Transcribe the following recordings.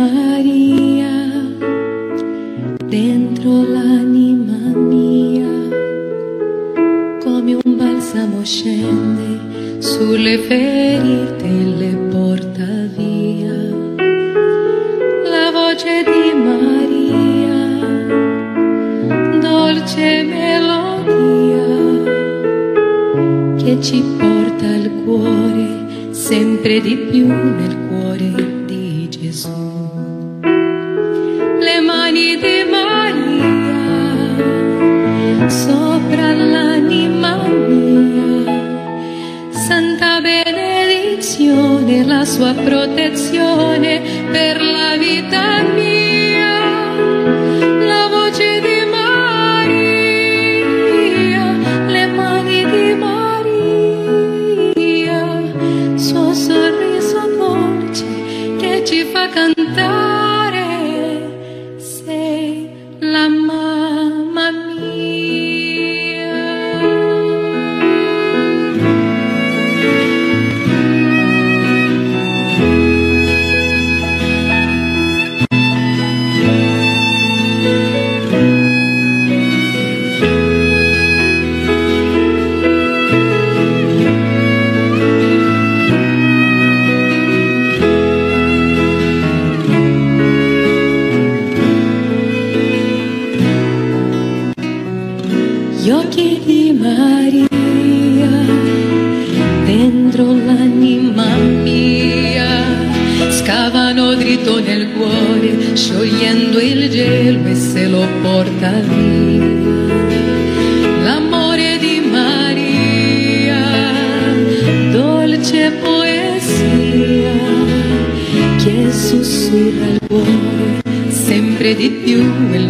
Maria dentro l'anima mia, come un balsamo scende sulle ferite e le porta via. La voce di Maria, dolce melodia che ci porta al cuore sempre di più nel cuore la sua protezione you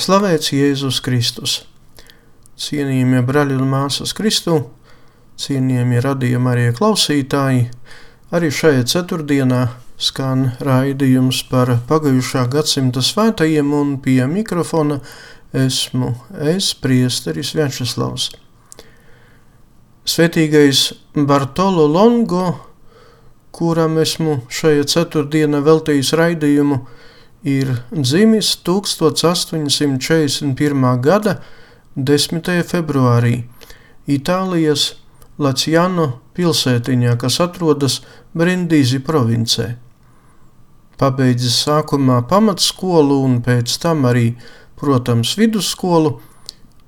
slavēts Jēzus Kristus. Cienījamie brāļi un māsas Kristu, cienījamie radījumi arī klausītāji, arī šajā ceturtdienā skan raidījums par pagājušā gadsimta svētajiem un pie mikrofona esmu es, priesteris Vjačeslavs. Svetīgais Bartolo Longo, kuram esmu šajā ceturtdienā veltījis raidījumu, ir dzimis 1841. gada 10. februārī Itālijas Laciano pilsētiņā, kas atrodas Brindīzi provincē. Pabeidzis sākumā pamatskolu un pēc tam arī, protams, vidusskolu,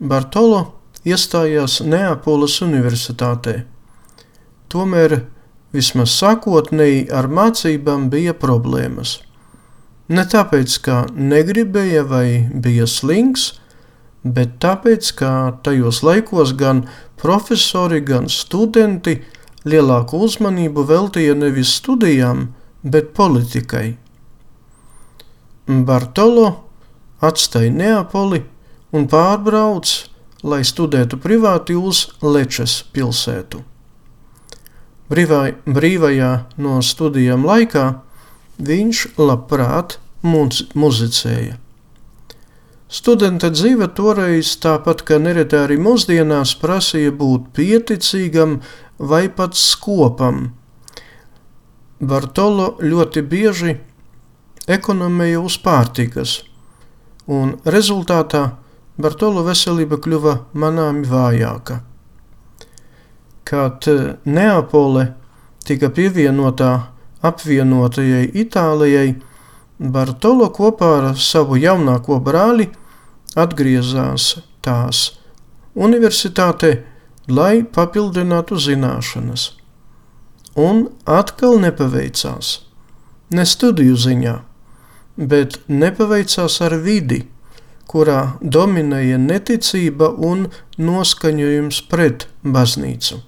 Bartolo iestājās Neapolas Universitātē. Tomēr vismaz sākotnēji ar mācībām bija problēmas. Ne tāpēc, ka negribēja vai bija slings, bet tāpēc, ka tajos laikos gan profesori, gan studenti lielāku uzmanību veltīja nevis studijām, bet politikai. Bartolo atstāja Neapoli un pārbrauc, lai studētu privāti uz Lečes pilsētu. Brīvā, brīvajā no studijām laikā viņš labprāt muzicēja. Studenta dzīve toreiz, tāpat kā nereti arī mūsdienās, prasīja būt pieticīgam vai pat skopam. Bartolo ļoti bieži ekonomēja uz pārtikas, un rezultātā Bartolo veselība kļuva manāmi vājāka. Kad Neapole tika pievienotā apvienotajai Itālijai, Bartolo kopā ar savu jaunāko brāli atgriezās tās universitātē, lai papildinātu zināšanas. Un atkal nepaveicās. Ne studiju ziņā, bet nepaveicās ar vidi, kurā dominēja neticība un noskaņojums pret baznīcu.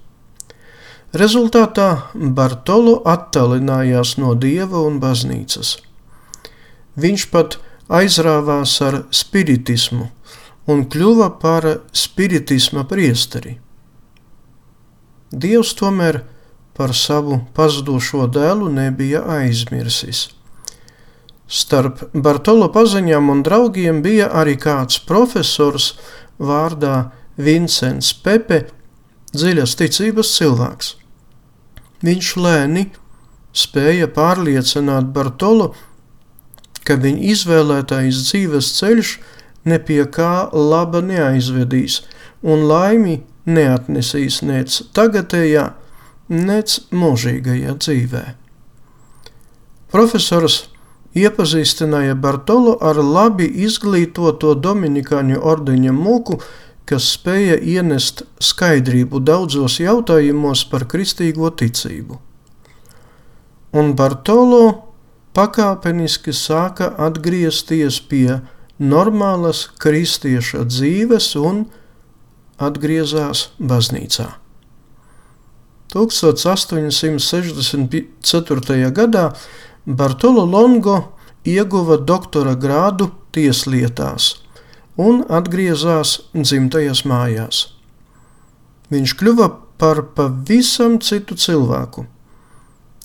Rezultātā Bartolo attālinājās no dieva un baznīcas. Viņš pat aizrāvās ar spiritismu un kļuva par spiritisma priesteri. Dievs tomēr par savu pazudušo dēlu nebija aizmirsis. Starp Bartolo paziņām un draugiem bija arī kāds profesors vārdā Vincents Pepe, dziļas ticības cilvēks. Viņš lēni spēja pārliecināt Bartolo, ka viņa izvēlētais dzīves ceļš ne pie kā laba neaizvedīs un laimi neatnesīs nec tagadējā, nec mūžīgajā dzīvē. Profesors iepazīstināja Bartolo ar labi izglītoto Dominikāņu ordeņa mūku, kas spēja ienest skaidrību daudzos jautājumos par kristīgo ticību. Un Bartolo pakāpeniski sāka atgriezties pie normālas kristieša dzīves un atgriezās baznīcā. 1864. gadā Bartolo Longo ieguva doktora grādu tieslietās un atgriezās dzimtajās mājās. Viņš kļuva par pavisam citu cilvēku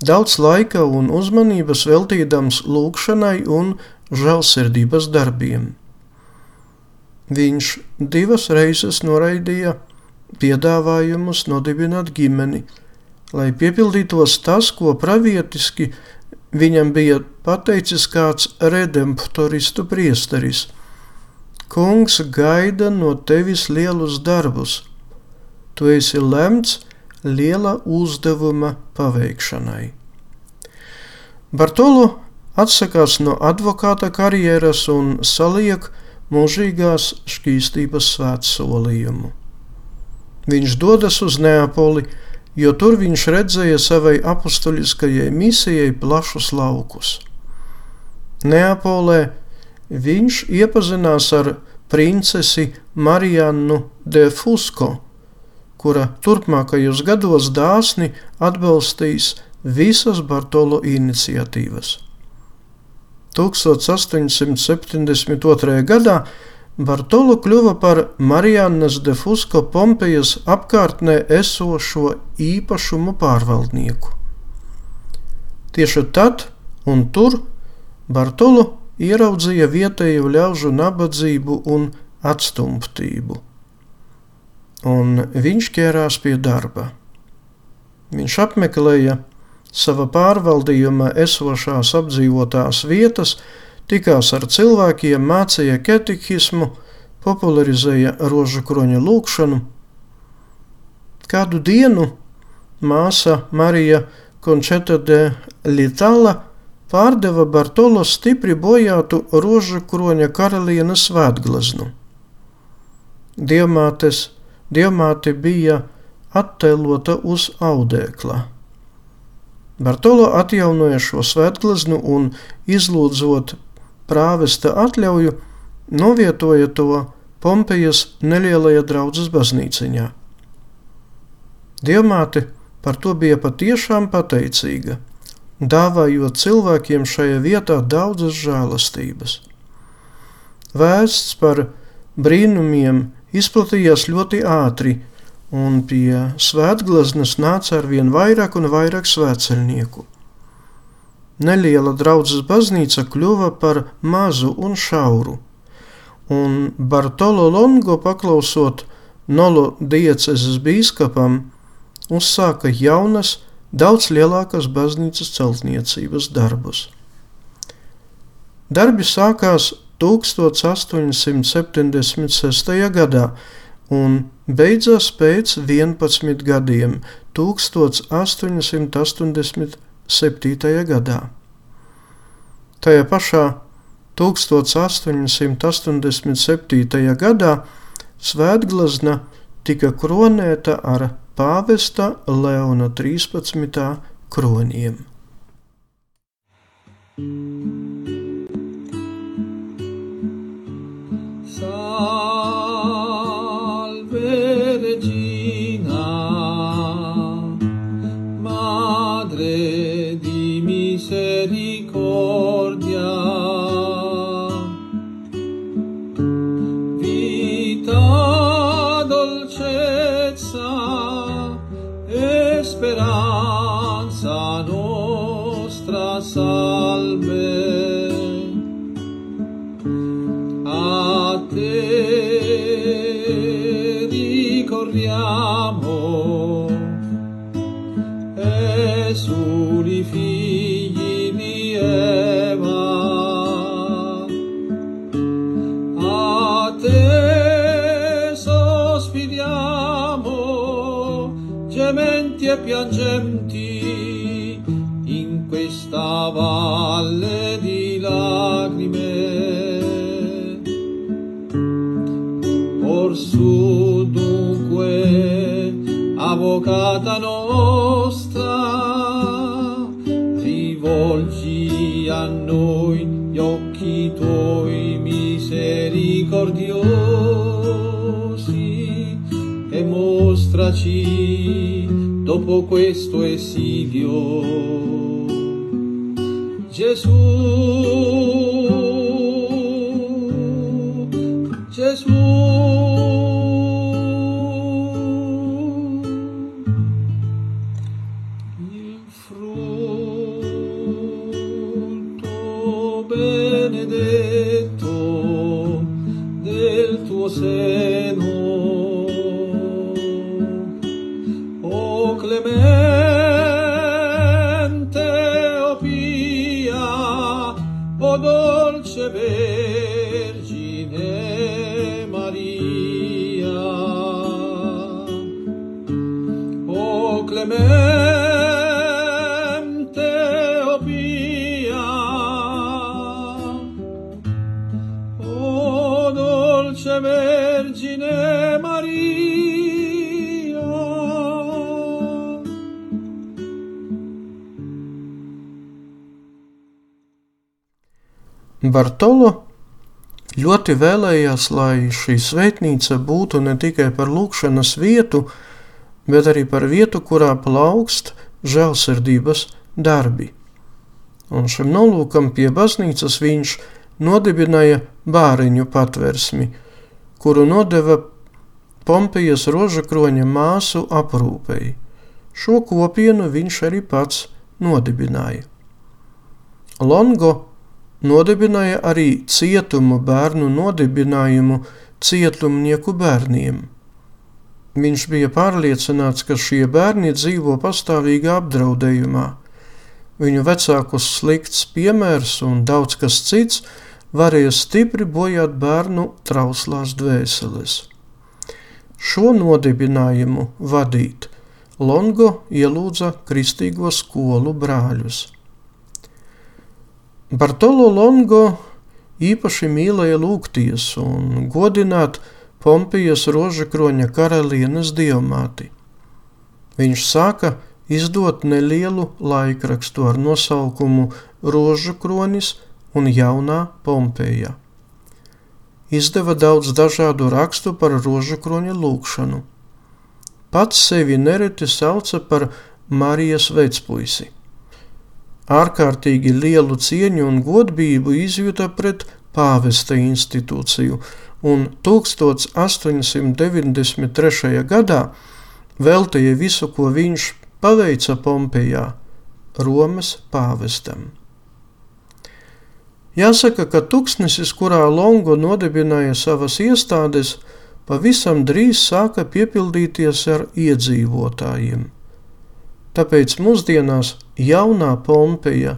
daudz laika un uzmanības veltīdams lūgšanai un žēlsirdības darbiem. Viņš divas reizes noraidīja piedāvājumus nodibināt ģimeni, lai piepildītos tas, ko pravietiski viņam bija pateicis kāds redemptoristu priesteris. Kungs gaida no tevis lielus darbus. Tu esi lemts liela uzdevuma paveikšanai. Bartolo atsakās no advokāta karjeras un saliek mūžīgās šķīstības svētsolījumu. Viņš dodas uz Neapoli, jo tur viņš redzēja savai apustuļiskajai misijai plašus laukus. Neapolē viņš iepazinās ar princesi Mariannu de Fusco, kura turpmākajos gados dāsni atbalstīs visas Bartolo iniciatīvas. 1872. gadā Bartolo kļuva par Marijannas de Fusko Pompejas apkārtnē esošo īpašumu pārvaldnieku. Tieši tad un tur Bartolo ieraudzīja vietējo ļaužu nabadzību un atstumtību, un viņš ķērās pie darba. Viņš apmeklēja sava pārvaldījuma esošās apdzīvotās vietas, tikās ar cilvēkiem, mācīja katehismu, popularizēja rožu kroņa lūkšanu. Kādu dienu māsa Marija Končeta de Litala pārdeva Bartolo stipri bojātu rožu kroņa karalienes svētglaznu. Dievmātes, dievmāte bija attēlota uz audēkla. Bartolo atjaunoja šo svētglaznu un, izlūdzot prāvesta atļauju, novietoja to Pompejas nelielajā draudzes baznīciņā. Dievmāte par to bija patiešām pateicīga, dāvājot cilvēkiem šajā vietā daudzas žēlastības. Vēsts par brīnumiem izplatījās ļoti ātri, un pie svētglaznas nāca ar vien vairāk un vairāk svētceļnieku. Neliela draudzes baznīca kļuva par mazu un šauru, un Bartolo Longo paklausot Nolo dieceses bīskapam, uzsāka jaunas, daudz lielākas baznīcas celtniecības darbus. Darbi sākās 1876. gadā, un beidzās pēc 11 gadiem, 1887. gadā. Tajā pašā 1887. gadā svētglazna tika kronēta ar pāvesta Leona 13. kroniem. piangenti avvocata nostra, rivolgi a noi gli occhi tuoi misericordiosi e mostraci dopo questo esilio. Gesù. Bartolo ļoti vēlējās, lai šī svētnīca būtu ne tikai par lūkšanas vietu, bet arī par vietu, kurā plaukst žēlsirdības darbi. Un šim nolūkam pie baznīcas viņš nodibināja bāriņu patversmi, kuru nodeva Pompejas rožakroņa māsu aprūpei. Šo kopienu viņš arī pats nodibināja. Longo nodibināja arī cietumu bērnu nodibinājumu cietumnieku bērniem. Viņš bija pārliecināts, ka šie bērni dzīvo pastāvīgā apdraudējumā. Viņu vecākus slikts piemērs un daudz kas cits varēja stipri bojāt bērnu trauslās dvēseles. Šo nodibinājumu vadīt Longo ielūdza kristīgo skolu brāļus. Bartolo Longo īpaši mīlēja lūgties un godināt Pompijas rožakroņa karalienes diamāti. Viņš sāka izdot nelielu laikrakstu ar nosaukumu Rožu kronis un Jaunā Pompeja. Izdeva daudz dažādu rakstu par rožu kroņa lūkšanu. Pats sevi nereti sauca par Marijas vecpuisi. Ārkārtīgi lielu cieņu un godbību izjuta pret pāvesta institūciju, un 1893. gadā veltīja visu, ko viņš paveica Pompejā, Romas pāvestam. Jāsaka, ka tuksnesis, kurā Longo nodibināja savas iestādes, pavisam drīz sāka piepildīties ar iedzīvotājiem. Tāpēc mūsdienās jaunā Pompeja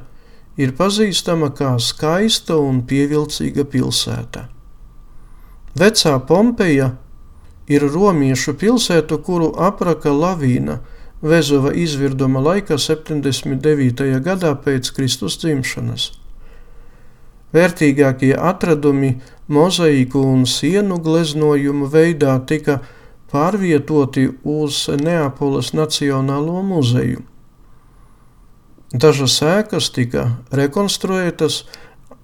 ir pazīstama kā skaista un pievilcīga pilsēta. Vecā Pompeja ir romiešu pilsēta, kuru apraka lavīna Vezova izvirduma laikā 79. gadā pēc Kristus dzimšanas. Vērtīgākie atradumi mozaiku un sienu gleznojumu veidā tika pārvietoti uz Neapoles Nacionālo muzeju. Dažas ēkas tika rekonstruētas,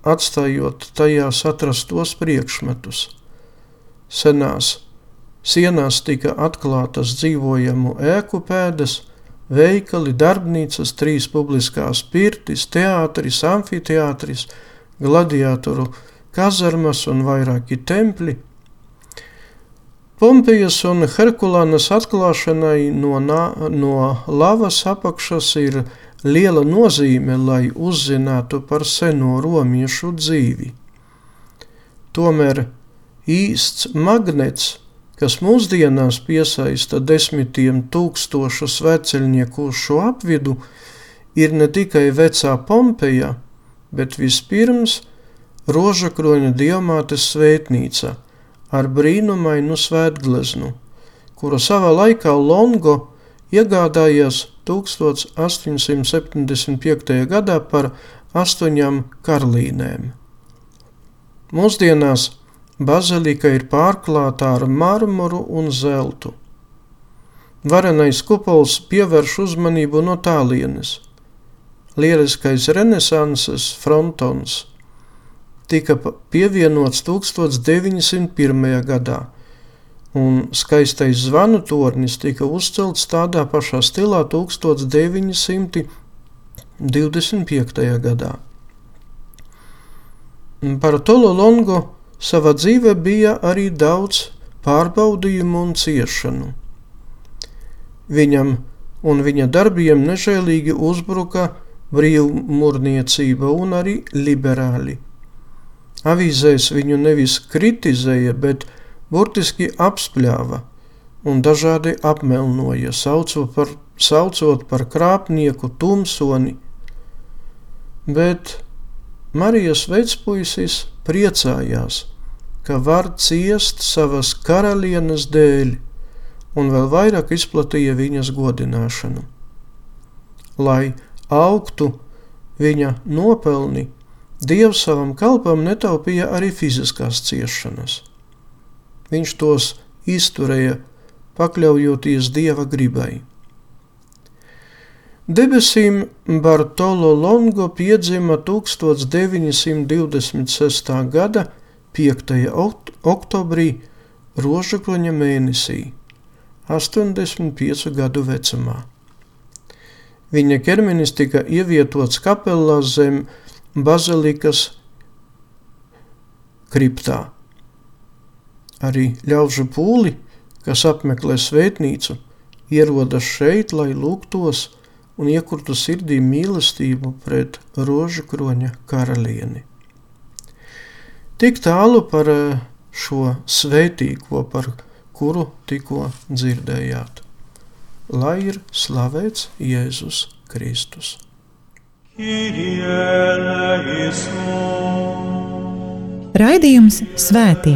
atstājot tajās atrastos priekšmetus. Senās sienās tika atklātas dzīvojamu ēku pēdas, veikali, darbnīcas, trīs publiskās pirtis, teātris, amfiteātris, gladiatoru kazarmas un vairāki templi. Pompejas un Herkulānas atklāšanai no, no lavas apakšas ir liela nozīme, lai uzzinātu par seno romiešu dzīvi. Tomēr īsts magnets, kas mūsdienās piesaista desmitiem tūkstošu sveceļnieku uz šo apvidu, ir ne tikai vecā Pompeja, bet vispirms Rožakroņa diamātes svētnīca ar brīnumainu svētgleznu, kuru savā laikā Longo iegādājās 1875. gadā par astoņām karlīnēm. Mūsdienās bazilika ir pārklāta ar marmuru un zeltu. Varenais kupols pievērš uzmanību no tālienes. Lieliskais renesanses frontons tika pievienots 1901. gadā, un skaistais zvanu tornis tika uzcelts tādā pašā stilā 1925. gadā. Par Tolo Longo savā dzīvē bija arī daudz pārbaudījumu un ciešanu. Viņam un viņa darbiem nežēlīgi uzbruka brīvmurniecība un arī liberāļi. Avīzēs viņu nevis kritizēja, bet burtiski apspļāva un dažādi apmelnoja, saucot par, saucot par krāpnieku tumsoni. Bet Marijas vecpuisis priecājās, ka var ciest savas karalienes dēļ, un vēl vairāk izplatīja viņas godināšanu. Lai augtu viņa nopelni, Dievs savam kalpam netaupīja arī fiziskās ciešanas. Viņš tos izturēja, pakļaujoties Dieva gribai. Debesīm Bartolo Longo piedzima 1926. gada 5. oktobrī Rožakroņa mēnesī, 85 gadu vecumā. Viņa ķermenis tika ievietots kapelā zem bazilikas kriptā. Arī ļaužu pūli, kas apmeklē svētnīcu, ierodas šeit, lai lūgtos un iekurtu sirdī mīlestību pret rožu kroņa karalieni. Tik tālu par eh, šo svētīgo, par kuru tikko dzirdējāt. Lai ir slavēts Jēzus Kristus. Raidījums Svētie.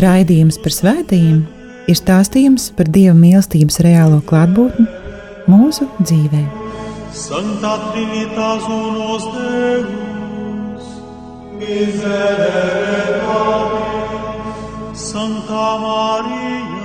Raidījums par svētījumiem ir stāstījums par Dieva mīlestības reālo klātbūtni mūsu dzīvē. Sancta Trinitas unos Deus, miserere Sancta Maria,